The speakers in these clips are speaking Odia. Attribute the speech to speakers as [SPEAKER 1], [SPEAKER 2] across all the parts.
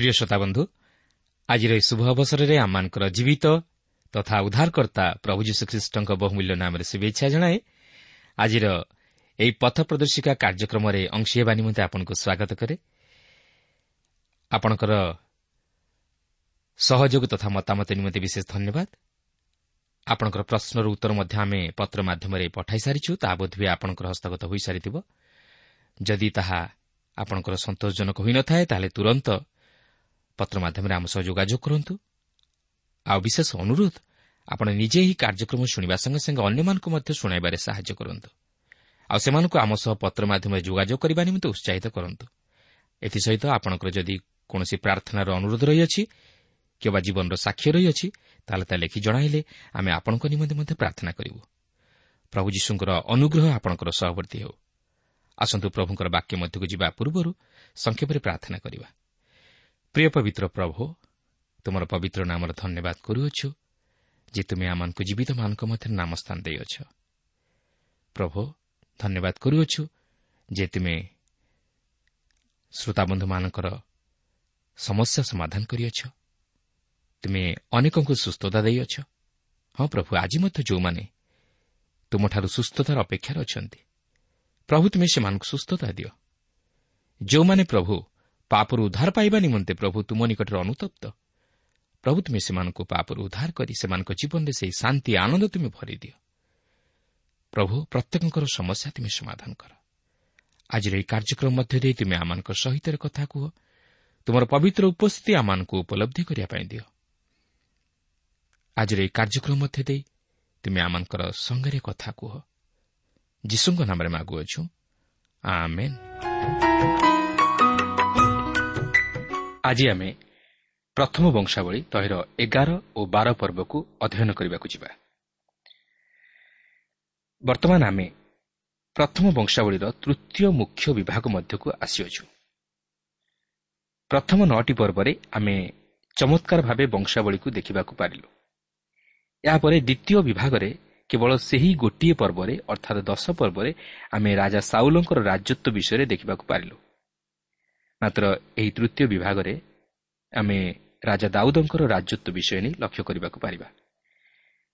[SPEAKER 1] ପ୍ରିୟ ଶ୍ରୋତାବନ୍ଧୁ ଆଜିର ଏହି ଶୁଭ ଅବସରରେ ଆମମାନଙ୍କର ଜୀବିତ ତଥା ଉଦ୍ଧାରକର୍ତ୍ତା ପ୍ରଭୁ ଯୀଶୁଖ୍ରୀଷ୍ଟଙ୍କ ବହୁମୂଲ୍ୟ ନାମରେ ଶୁଭେଚ୍ଛା ଜଣାଏ ଆଜିର ଏହି ପଥ ପ୍ରଦର୍ଶିକା କାର୍ଯ୍ୟକ୍ରମରେ ଅଂଶୀ ହେବା ନିମନ୍ତେ ଆପଣଙ୍କୁ ସ୍ୱାଗତ କରେ ଆପଣଙ୍କର ସହଯୋଗ ତଥା ମତାମତ ନିମନ୍ତେ ବିଶେଷ ଧନ୍ୟବାଦ ଆପଣଙ୍କର ପ୍ରଶ୍ନର ଉତ୍ତର ମଧ୍ୟ ଆମେ ପତ୍ର ମାଧ୍ୟମରେ ପଠାଇ ସାରିଛୁ ତାହା ବୋଧହୁଏ ଆପଣଙ୍କର ହସ୍ତଗତ ହୋଇସାରିଥିବ ଯଦି ତାହା ଆପଣଙ୍କର ସନ୍ତୋଷଜନକ ହୋଇନଥାଏ ତାହେଲେ ତୁରନ୍ତ ପତ୍ର ମାଧ୍ୟମରେ ଆମ ସହ ଯୋଗାଯୋଗ କରନ୍ତୁ। ଆଉ ବିଶେଷ ଅନୁରୋଧ ଆପଣ ନିଜେ ଏହି କାର୍ଯ୍ୟକ୍ରମ ଶୁଣିବା ସଙ୍ଗେ ସଙ୍ଗେ ଅନ୍ୟମାନଙ୍କୁ ମଧ୍ୟ ଶୁଣାଇବାରେ ସାହାଯ୍ୟ କରନ୍ତୁ। ଆଉ ସେମାନଙ୍କୁ ଆମ ସହ ପତ୍ର ମାଧ୍ୟମରେ ଯୋଗାଯୋଗ କରିବା ନିମନ୍ତେ ଉତ୍ସାହିତ କରନ୍ତୁ। ଏଥିସହିତ ଆପଣଙ୍କର ଯଦି କୌଣସି ପ୍ରାର୍ଥନାର ଅନୁରୋଧ ରହିଅଛି କିମ୍ବା ଜୀବନର ସାକ୍ଷ୍ୟ ରହିଅଛି ତାହେଲେ ତାହା ଲେଖି ଜଣାଇଲେ ଆମେ ଆପଣଙ୍କ ନିମନ୍ତେ ମଧ୍ୟ ପ୍ରାର୍ଥନା କରିବୁ। ପ୍ରଭୁ ଯୀଶୁଙ୍କର ଅନୁଗ୍ରହ ଆପଣଙ୍କର ସହବର୍ତ୍ତୀ ହେଉ। ଆସନ୍ତୁ ପ୍ରଭୁଙ୍କର ବାକ୍ୟ ମଧ୍ୟକୁ ଯିବା ପୂର୍ବରୁ ସଂକ୍ଷେପରେ ପ୍ରାର୍ଥନା କରିବା। ପ୍ରିୟ ପବିତ୍ର ପ୍ରଭୁ ତୁମର ପବିତ୍ର ନାମର ଧନ୍ୟବାଦ କରୁଅଛୁ ଯେ ତୁମେ ଆମମାନଙ୍କୁ ଜୀବିତମାନଙ୍କ ମଧ୍ୟରେ ନାମସ୍ଥାନ ଦେଇଅଛ ପ୍ରଭୁ ଧନ୍ୟବାଦ କରୁଅଛୁ ଯେ ତୁମେ ଶ୍ରୋତାବନ୍ଧୁମାନଙ୍କର ସମସ୍ୟା ସମାଧାନ କରିଅଛ ତୁମେ ଅନେକଙ୍କୁ ସୁସ୍ଥତା ଦେଇଅଛ ହଁ ପ୍ରଭୁ ଆଜି ମଧ୍ୟ ଯେଉଁମାନେ ତୁମଠାରୁ ସୁସ୍ଥତାର ଅପେକ୍ଷାରେ ଅଛନ୍ତି ପ୍ରଭୁ ତୁମେ ସେମାନଙ୍କୁ ସୁସ୍ଥତା ଦିଅ ଯେଉଁମାନେ ପ୍ରଭୁ ପାପରୁ ଉଦ୍ଧାର ପାଇବା ନିମନ୍ତେ ପ୍ରଭୁ ତୁମ ନିକଟରେ ଅନୁତପ୍ତ। ପ୍ରଭୁ ତୁମେ ସେମାନଙ୍କୁ ପାପରୁ ଉଦ୍ଧାର କରି ସେମାନଙ୍କ ଜୀବନରେ ସେହି ଶାନ୍ତି ଆନନ୍ଦ ତୁମେ ଭରିଦିଅ ପ୍ରଭୁ ପ୍ରତ୍ୟେକଙ୍କର ସମସ୍ୟା ତୁମେ ସମାଧାନ କର। ଆଜିର ଏହି କାର୍ଯ୍ୟକ୍ରମ ମଧ୍ୟ ଦେଇ ତୁମେ ଆମମାନଙ୍କ ସହିତ କଥା କୁହ। ତୁମର ପବିତ୍ର ଉପସ୍ଥିତି ଆମମାନଙ୍କୁ ଉପଲବ୍ଧି କରିବା ପାଇଁ ଦିଅ। ଆଜିର ଏହି କାର୍ଯ୍ୟକ୍ରମ ମଧ୍ୟ ଦେଇ ତୁମେ ଆମଙ୍କର ସଙ୍ଗରେ କଥା କୁହ। ଯୀଶୁଙ୍କ ନାମରେ ମାଗୁଅଛୁ। ଆଜି ଆମେ ପ୍ରଥମ ବଂଶାବଳୀ ତହିର ଏଗାର ଓ ବାର ପର୍ବକୁ ଅଧ୍ୟୟନ କରିବାକୁ ଯିବା। ବର୍ତ୍ତମାନ ଆମେ ପ୍ରଥମ ବଂଶାବଳୀର ତୃତୀୟ ମୁଖ୍ୟ ବିଭାଗ ମଧ୍ୟକୁ ଆସିଅଛୁ। ପ୍ରଥମ ନଅଟି ପର୍ବରେ ଆମେ ଚମତ୍କାର ଭାବେ ବଂଶାବଳୀକୁ ଦେଖିବାକୁ ପାରିଲୁ। ଏହାପରେ ଦ୍ୱିତୀୟ ବିଭାଗରେ କେବଳ ସେହି ଗୋଟିଏ ପର୍ବରେ ଅର୍ଥାତ୍ ଦଶ ପର୍ବରେ ଆମେ ରାଜା ସାଉଲଙ୍କର ରାଜତ୍ୱ ବିଷୟରେ ଦେଖିବାକୁ ପାରିଲୁ। ମାତ୍ର ଏହି ତୃତୀୟ ବିଭାଗରେ ଆମେ ରାଜା ଦାଉଦଙ୍କର ରାଜତ୍ୱ ବିଷୟ ନେଇ ଲକ୍ଷ୍ୟ କରିବାକୁ ପାରିବା।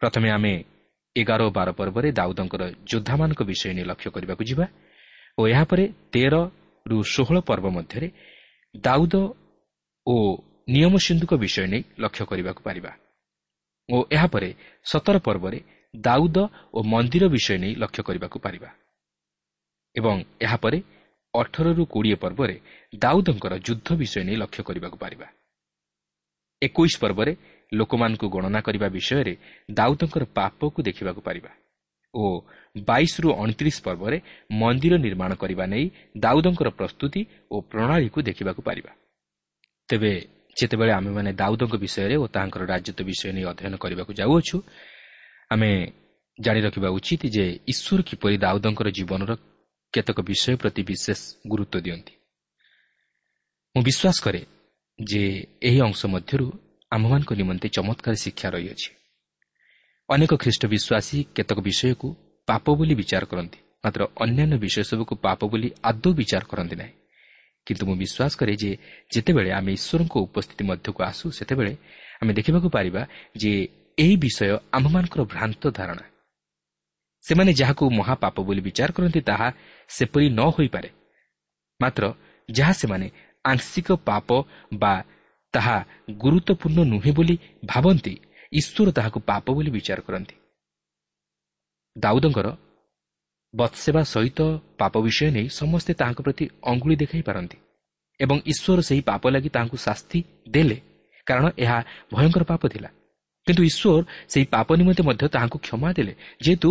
[SPEAKER 1] ପ୍ରଥମେ ଆମେ ଏଗାର ଓ ବାର ପର୍ବରେ ଦାଉଦଙ୍କର ଯୋଦ୍ଧାମାନଙ୍କ ବିଷୟ ନେଇ ଲକ୍ଷ୍ୟ କରିବାକୁ ଯିବା ଓ ଏହାପରେ ତେରରୁ ଷୋହଳ ପର୍ବ ମଧ୍ୟରେ ଦାଉଦ ଓ ନିୟମ ସିନ୍ଧୁଙ୍କ ବିଷୟ ନେଇ ଲକ୍ଷ୍ୟ କରିବାକୁ ପାରିବା ଓ ଏହାପରେ ସତର ପର୍ବରେ ଦାଉଦ ଓ ମନ୍ଦିର ବିଷୟ ନେଇ ଲକ୍ଷ୍ୟ କରିବାକୁ ପାରିବା ଏବଂ ଏହାପରେ ଅଠରରୁ କୋଡ଼ିଏ ପର୍ବରେ ଦାଉଦଙ୍କର ଯୁଦ୍ଧ ବିଷୟ ନେଇ ଲକ୍ଷ୍ୟ କରିବାକୁ ପାରିବା। ଏକୋଇଶ ପର୍ବରେ ଲୋକମାନଙ୍କୁ ଗଣନା କରିବା ବିଷୟରେ ଦାଉଦଙ୍କର ପାପକୁ ଦେଖିବାକୁ ପାରିବା ଓ ବାଇଶରୁ ଅଣତିରିଶ ପର୍ବରେ ମନ୍ଦିର ନିର୍ମାଣ କରିବା ନେଇ ଦାଉଦଙ୍କର ପ୍ରସ୍ତୁତି ଓ ପ୍ରଣାଳୀକୁ ଦେଖିବାକୁ ପାରିବା। ତେବେ ଯେତେବେଳେ ଆମେମାନେ ଦାଉଦଙ୍କ ବିଷୟରେ ଓ ତାହାଙ୍କର ରାଜତ୍ୱ ବିଷୟ ନେଇ ଅଧ୍ୟୟନ କରିବାକୁ ଯାଉଅଛୁ ଆମେ ଜାଣି ରଖିବା ଉଚିତ ଯେ ଈଶ୍ୱର କିପରି ଦାଉଦଙ୍କର ଜୀବନର କେତେକ ବିଷୟ ପ୍ରତି ବିଶେଷ ଗୁରୁତ୍ୱ ଦିଅନ୍ତି। ମୁଁ ବିଶ୍ୱାସ କରେ ଯେ ଏହି ଅଂଶ ମଧ୍ୟରୁ ଆମ୍ଭମାନଙ୍କ ନିମନ୍ତେ ଚମତ୍କାର ଶିକ୍ଷା ରହିଅଛି। ଅନେକ ଖ୍ରୀଷ୍ଟ ବିଶ୍ୱାସୀ କେତେକ ବିଷୟକୁ ପାପ ବୋଲି ବିଚାର କରନ୍ତି ମାତ୍ର ଅନ୍ୟାନ୍ୟ ବିଷୟ ସବୁକୁ ପାପ ବୋଲି ଆଦୌ ବିଚାର କରନ୍ତି ନାହିଁ। କିନ୍ତୁ ମୁଁ ବିଶ୍ୱାସ କରେ ଯେ ଯେତେବେଳେ ଆମେ ଈଶ୍ୱରଙ୍କ ଉପସ୍ଥିତି ମଧ୍ୟକୁ ଆସୁ ସେତେବେଳେ ଆମେ ଦେଖିବାକୁ ପାରିବା ଯେ ଏହି ବିଷୟ ଆମ୍ଭମାନଙ୍କର ଭ୍ରାନ୍ତ ଧାରଣା। ସେମାନେ ଯାହାକୁ ମହାପାପ ବୋଲି ବିଚାର କରନ୍ତି ତାହା ସେପରି ନ ହୋଇପାରେ। ମାତ୍ର ଯାହା ସେମାନେ ଆଂଶିକ ପାପ ବା ତାହା ଗୁରୁତ୍ୱପୂର୍ଣ୍ଣ ନୁହେଁ ବୋଲି ଭାବନ୍ତି ଈଶ୍ୱର ତାହାକୁ ପାପ ବୋଲି ବିଚାର କରନ୍ତି। ଦାଉଦଙ୍କର ବତ୍ସେବା ସହିତ ପାପ ବିଷୟ ନେଇ ସମସ୍ତେ ତାହାଙ୍କ ପ୍ରତି ଅଙ୍ଗୁଳି ଦେଖାଇ ପାରନ୍ତି ଏବଂ ଈଶ୍ୱର ସେହି ପାପ ଲାଗି ତାହାଙ୍କୁ ଶାସ୍ତି ଦେଲେ କାରଣ ଏହା ଭୟଙ୍କର ପାପ ଥିଲା। କିନ୍ତୁ ଈଶ୍ୱର ସେହି ପାପ ନିମନ୍ତେ ମଧ୍ୟ ତାହାଙ୍କୁ କ୍ଷମା ଦେଲେ ଯେହେତୁ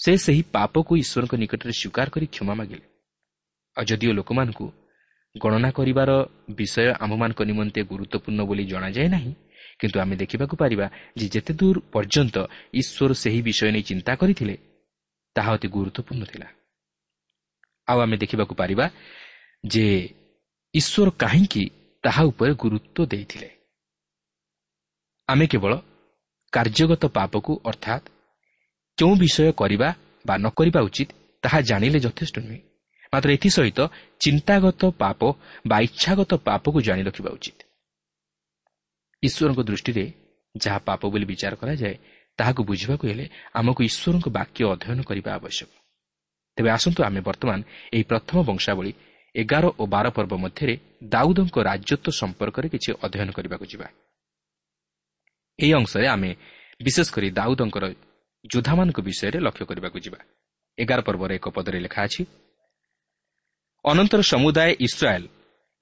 [SPEAKER 1] ସେ ସେହି ପାପକୁ ଈଶ୍ୱରଙ୍କ ନିକଟରେ ସ୍ୱୀକାର କରି କ୍ଷମା ମାଗିଲେ। ଆଉ ଯଦିଓ ଲୋକମାନଙ୍କୁ ଗଣନା କରିବାର ବିଷୟ ଆମ୍ଭମାନଙ୍କ ନିମନ୍ତେ ଗୁରୁତ୍ୱପୂର୍ଣ୍ଣ ବୋଲି ଜଣାଯାଏ ନାହିଁ କିନ୍ତୁ ଆମେ ଦେଖିବାକୁ ପାରିବା ଯେ ଯେତେ ଦୂର ପର୍ଯ୍ୟନ୍ତ ଈଶ୍ୱର ସେହି ବିଷୟ ନେଇ ଚିନ୍ତା କରିଥିଲେ ତାହା ଅତି ଗୁରୁତ୍ୱପୂର୍ଣ୍ଣ ଥିଲା। ଆଉ ଆମେ ଦେଖିବାକୁ ପାରିବା ଯେ ଈଶ୍ୱର କାହିଁକି ତାହା ଉପରେ ଗୁରୁତ୍ୱ ଦେଇଥିଲେ। ଆମେ କେବଳ କାର୍ଯ୍ୟଗତ ପାପକୁ ଅର୍ଥାତ୍ କେଉଁ ବିଷୟ କରିବା ବା ନ କରିବା ଉଚିତ ତାହା ଜାଣିଲେ ଯଥେଷ୍ଟ ନୁହେଁ। ମାତ୍ର ଏଥିସହିତ ଚିନ୍ତାଗତ ପାପ ବା ଇଚ୍ଛାଗତ ପାପକୁ ଜାଣି ରଖିବା ଉଚିତ। ଈଶ୍ୱରଙ୍କ ଦୃଷ୍ଟିରେ ଯାହା ପାପ ବୋଲି ବିଚାର କରାଯାଏ ତାହାକୁ ବୁଝିବାକୁ ହେଲେ ଆମକୁ ଈଶ୍ୱରଙ୍କ ବାକ୍ୟ ଅଧ୍ୟୟନ କରିବା ଆବଶ୍ୟକ। ତେବେ ଆସନ୍ତୁ ଆମେ ବର୍ତ୍ତମାନ ଏହି ପ୍ରଥମ ବଂଶାବଳୀ ଏଗାର ଓ ବାର ପର୍ବ ମଧ୍ୟରେ ଦାଉଦଙ୍କ ରାଜତ୍ୱ ସମ୍ପର୍କରେ କିଛି ଅଧ୍ୟୟନ କରିବାକୁ ଯିବା। ଏହି ଅଂଶରେ ଆମେ ବିଶେଷ କରି ଦାଉଦଙ୍କର ଯୋଦ୍ଧାମାନଙ୍କ ବିଷୟରେ ଲକ୍ଷ୍ୟ କରିବାକୁ ଯିବା। ଏଗାର ପର୍ବର ଏକ ପଦରେ ଲେଖା ଅଛି ଅନନ୍ତର ସମୁଦାୟ ଇସ୍ରାଏଲ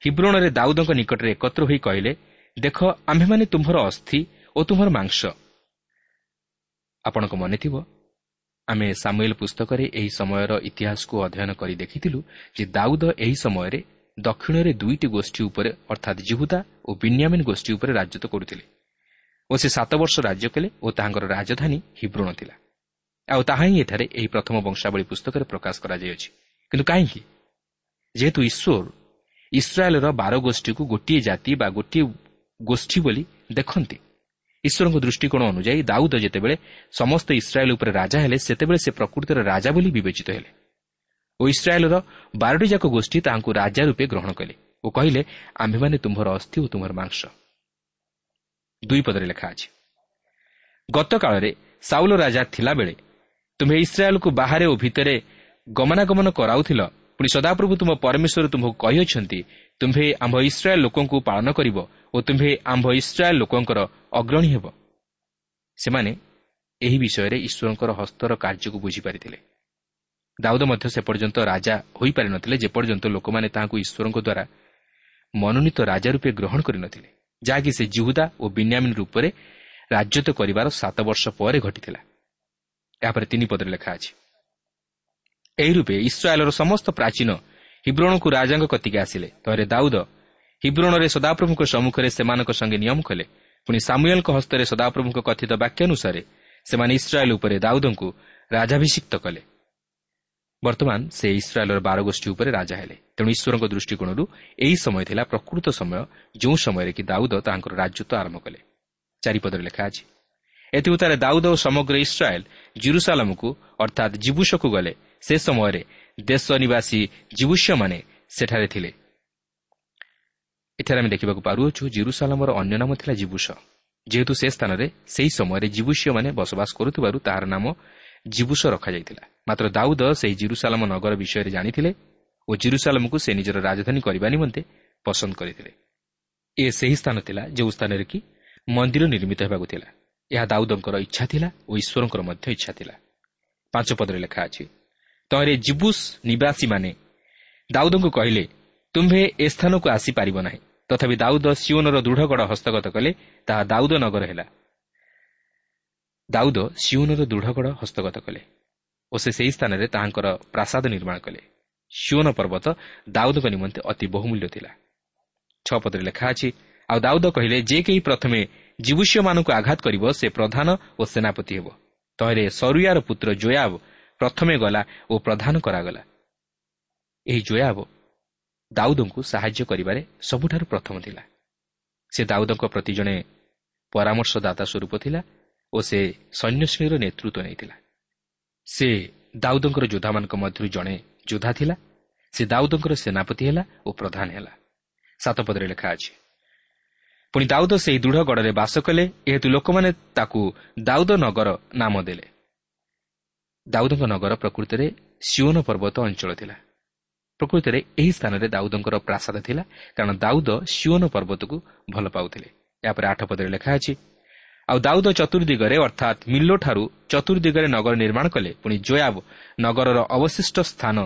[SPEAKER 1] ହିବ୍ରଣରେ ଦାଉଦଙ୍କ ନିକଟରେ ଏକତ୍ର ହୋଇ କହିଲେ ଦେଖ ଆମ୍ଭେମାନେ ତୁମ୍ଭର ଅସ୍ଥି ଓ ତୁମ୍ଭର ମାଂସ। ଆପଣଙ୍କ ମନେଥିବ ଆମେ ସାମୁଏଲ ପୁସ୍ତକରେ ଏହି ସମୟର ଇତିହାସକୁ ଅଧ୍ୟୟନ କରି ଦେଖିଥିଲୁ ଯେ ଦାଉଦ ଏହି ସମୟରେ ଦକ୍ଷିଣରେ ଦୁଇଟି ଗୋଷ୍ଠୀ ଉପରେ ଅର୍ଥାତ୍ ଜିହୁଦା ଓ ବିନ୍ୟାମିନ୍ ଗୋଷ୍ଠୀ ଉପରେ ରାଜତ୍ୱ କରୁଥିଲେ। ଓ ସେ ସାତ ବର୍ଷ ରାଜ୍ୟ କଲେ ଓ ତାହାଙ୍କର ରାଜଧାନୀ ହିବ୍ରଣ ଥିଲା। ଆଉ ତାହା ହିଁ ଏଠାରେ ଏହି ପ୍ରଥମ ବଂଶାବଳୀ ପୁସ୍ତକରେ ପ୍ରକାଶ କରାଯାଇଅଛି। କିନ୍ତୁ କାହିଁକି? ଯେହେତୁ ଈଶ୍ୱର ଇସ୍ରାଏଲ୍ର ବାର ଗୋଷ୍ଠୀକୁ ଗୋଟିଏ ଜାତି ବା ଗୋଟିଏ ଗୋଷ୍ଠୀ ବୋଲି ଦେଖନ୍ତି ଈଶ୍ୱରଙ୍କ ଦୃଷ୍ଟିକୋଣ ଅନୁଯାୟୀ ଦାଉଦ ଯେତେବେଳେ ସମସ୍ତ ଇସ୍ରାଏଲ୍ ଉପରେ ରାଜା ହେଲେ ସେତେବେଳେ ସେ ପ୍ରକୃତିର ରାଜା ବୋଲି ବିବେଚିତ ହେଲେ ଓ ଇସ୍ରାଏଲ୍ର ବାରଟି ଯାକ ଗୋଷ୍ଠୀ ତାହାଙ୍କୁ ରାଜା ରୂପେ ଗ୍ରହଣ କଲେ ଓ କହିଲେ ଆମ୍ଭେମାନେ ତୁମ୍ଭର ଅସ୍ଥି ଓ ତୁମ୍ଭର ମାଂସ। ଦୁଇ ପଦରେ ଲେଖା ଅଛି। ଗତକାଳରେ ସାଉଲ ରାଜା ଥିଲାବେଳେ ତୁମ୍ଭେ ଇସ୍ରାଏଲ୍କୁ ବାହାରେ ଓ ଭିତରେ ଗମନାଗମନ କରାଉଥିଲ ପୁଣି ସଦାପ୍ରଭୁ ତୁମ ପରମେଶ୍ୱର ତୁମ୍ଭକୁ କହିଅଛନ୍ତି ତୁମ୍ଭେ ଆମ୍ଭ ଇସ୍ରାଏଲ୍ ଲୋକଙ୍କୁ ପାଳନ କରିବ ଓ ତୁମ୍ଭେ ଆମ୍ଭ ଇସ୍ରାଏଲ୍ ଲୋକଙ୍କର ଅଗ୍ରଣୀ ହେବ। ସେମାନେ ଏହି ବିଷୟରେ ଈଶ୍ୱରଙ୍କର ହସ୍ତର କାର୍ଯ୍ୟକୁ ବୁଝିପାରିଥିଲେ। ଦାଉଦ ମଧ୍ୟ ସେ ପର୍ଯ୍ୟନ୍ତ ରାଜା ହୋଇପାରିନଥିଲେ ଯେପର୍ଯ୍ୟନ୍ତ ଲୋକମାନେ ତାହାଙ୍କୁ ଈଶ୍ୱରଙ୍କ ଦ୍ୱାରା ମନୋନୀତ ରାଜା ରୂପେ ଗ୍ରହଣ କରିନଥିଲେ। ଯାହାକି ସେ ଜିହୁଦା ଓ ବିନ୍ୟାମିନ୍ ରୂପରେ ରାଜତ୍ୱ କରିବାର ସାତ ବର୍ଷ ପରେ ଘଟିଥିଲା। ଏହାପରେ ତିନି ପଦରେ ଲେଖା ଅଛି। ଏହି ରୂପେ ଇସ୍ରାଏଲ୍ର ସମସ୍ତ ପ୍ରାଚୀନ ହିବ୍ରଣକୁ ରାଜାଙ୍କ କତିକି ଆସିଲେ। ପରେ ଦାଉଦ ହିବ୍ରଣରେ ସଦାପ୍ରଭୁଙ୍କ ସମ୍ମୁଖରେ ସେମାନଙ୍କ ସଙ୍ଗେ ନିୟମ କଲେ। ପୁଣି ସାମୁଏଲ୍ଙ୍କ ହସ୍ତରେ ସଦାପ୍ରଭୁଙ୍କ କଥିତ ବାକ୍ୟାନୁସାରେ ସେମାନେ ଇସ୍ରାଏଲ୍ ଉପରେ ଦାଉଦଙ୍କୁ ରାଜାଭିଷିକ୍ତ କଲେ। ବର୍ତ୍ତମାନ ସେ ଇସ୍ରାଏଲ୍ର ବାର ଗୋଷ୍ଠୀ ଉପରେ ରାଜା ହେଲେ ତେଣୁ ଈଶ୍ୱରଙ୍କ ଦୃଷ୍ଟିକୋଣରୁ ଏହି ସମୟ ଥିଲା ପ୍ରକୃତ ସମୟ ଯେଉଁ ସମୟରେ କି ଦାଉଦ ତାଙ୍କର ରାଜତ୍ୱ ଆରମ୍ଭ କଲେ। ଚାରିପଦରେ ଲେଖା ଅଛି ଏଥିଉତ୍ତାରେ ଦାଉଦ ଓ ସମଗ୍ର ଇସ୍ରାଏଲ୍ ଜିରୁସାଲାମକୁ ଅର୍ଥାତ୍ ଜିବୁସକୁ ଗଲେ ସେ ସମୟରେ ଦେଶ ନିବାସୀ ଜିବୁଷ୍ୟମାନେ ସେଠାରେ ଥିଲେ। ଏଠାରେ ଆମେ ଦେଖିବାକୁ ପାରୁଅଛୁ ଜିରୁସାଲାମର ଅନ୍ୟ ନାମ ଥିଲା ଜିବୁସ ଯେହେତୁ ସେ ସ୍ଥାନରେ ସେହି ସମୟରେ ଜିବୁଷ୍ୟମାନେ ବସବାସ କରୁଥିବାରୁ ତାହାର ନାମ ଜିବୁସ ରଖାଯାଇଥିଲା। ମାତ୍ର ଦାଉଦ ସେହି ଜିରୁସାଲାମ ନଗର ବିଷୟରେ ଜାଣିଥିଲେ ଓ ଜିରୁସାଲାମକୁ ସେ ନିଜର ରାଜଧାନୀ କରିବା ନିମନ୍ତେ ପସନ୍ଦ କରିଥିଲେ। ଏ ସେହି ସ୍ଥାନ ଥିଲା ଯେଉଁ ସ୍ଥାନରେ କି ମନ୍ଦିର ନିର୍ମିତ ହେବାକୁ ଥିଲା। ଏହା ଦାଉଦଙ୍କର ଇଚ୍ଛା ଥିଲା ଓ ଈଶ୍ୱରଙ୍କର ମଧ୍ୟ ଇଚ୍ଛା ଥିଲା। ପାଞ୍ଚ ପଦରେ ଲେଖା ଅଛି ତହିଁରେ ଜିବୁସ୍ ନିବାସୀମାନେ ଦାଉଦଙ୍କୁ କହିଲେ ତୁମ୍ଭେ ଏ ସ୍ଥାନକୁ ଆସିପାରିବ ନାହିଁ। ତଥାପି ଦାଉଦ ସିଓନର ଦୃଢ଼ଗଡ଼ ହସ୍ତଗତ କଲେ ତାହା ଦାଉଦ ନଗର ହେଲା। ଦାଉଦ ସିଓନର ଦୃଢ଼ଗଡ଼ ହସ୍ତଗତ କଲେ ଓ ସେ ସେହି ସ୍ଥାନରେ ତାହାଙ୍କର ପ୍ରାସାଦ ନିର୍ମାଣ କଲେ। ସିଓନ ପର୍ବତ ଦାଉଦଙ୍କ ନିମନ୍ତେ ଅତି ବହୁମୂଲ୍ୟ ଥିଲା। ଛଅ ପଦରେ ଲେଖା ଅଛି ଆଉ ଦାଉଦ କହିଲେ ଯେ କେହି ପ୍ରଥମେ ଜୀବୁଷ୍ୟମାନଙ୍କୁ ଆଘାତ କରିବ ସେ ପ୍ରଧାନ ଓ ସେନାପତି ହେବ। ତହିଁରେ ସରୁୟାର ପୁତ୍ର ଜୋୟାବ ପ୍ରଥମେ ଗଲା ଓ ପ୍ରଧାନ କରାଗଲା। ଏହି ଜୋୟାବ ଦାଉଦଙ୍କୁ ସାହାଯ୍ୟ କରିବାରେ ସବୁଠାରୁ ପ୍ରଥମ ଥିଲା। ସେ ଦାଉଦଙ୍କ ପ୍ରତି ଜଣେ ପରାମର୍ଶଦାତା ସ୍ୱରୂପ ଥିଲା ଓ ସେ ସୈନ୍ୟଶ୍ରେଣୀର ନେତୃତ୍ୱ ନେଇଥିଲା। ସେ ଦାଉଦଙ୍କର ଯୋଦ୍ଧାମାନଙ୍କ ମଧ୍ୟରୁ ଜଣେ ଯୋଦ୍ଧା ଥିଲା। ସେ ଦାଉଦଙ୍କର ସେନାପତି ହେଲା ଓ ପ୍ରଧାନ ହେଲା। ସାତପଦରେ ଲେଖା ଅଛି ପୁଣି ଦାଉଦ ସେହି ଦୃଢ଼ ଗଡ଼ରେ ବାସ କଲେ ଏହେତୁ ଲୋକମାନେ ତାକୁ ଦାଉଦ ନଗର ନାମ ଦେଲେ। ଦାଉଦଙ୍କ ନଗର ପ୍ରକୃତରେ ସିଓନ ପର୍ବତ ଅଞ୍ଚଳ ଥିଲା। ପ୍ରକୃତରେ ଏହି ସ୍ଥାନରେ ଦାଉଦଙ୍କର ପ୍ରାସାଦ ଥିଲା କାରଣ ଦାଉଦ ସିଓନ ପର୍ବତକୁ ଭଲ ପାଉଥିଲେ। ଏହାପରେ ଆଠ ପଦରେ ଲେଖା ଅଛି ଆଉ ଦାଉଦ ଚତୁର୍ଦିଗରେ ଅର୍ଥାତ୍ ମିଲ୍ଲୋଠାରୁ ଚତୁର୍ଦିଗରେ ନଗର ନିର୍ମାଣ କଲେ। ପୁଣି ଜୋୟାବ ନଗରର ଅବଶିଷ୍ଟ ସ୍ଥାନ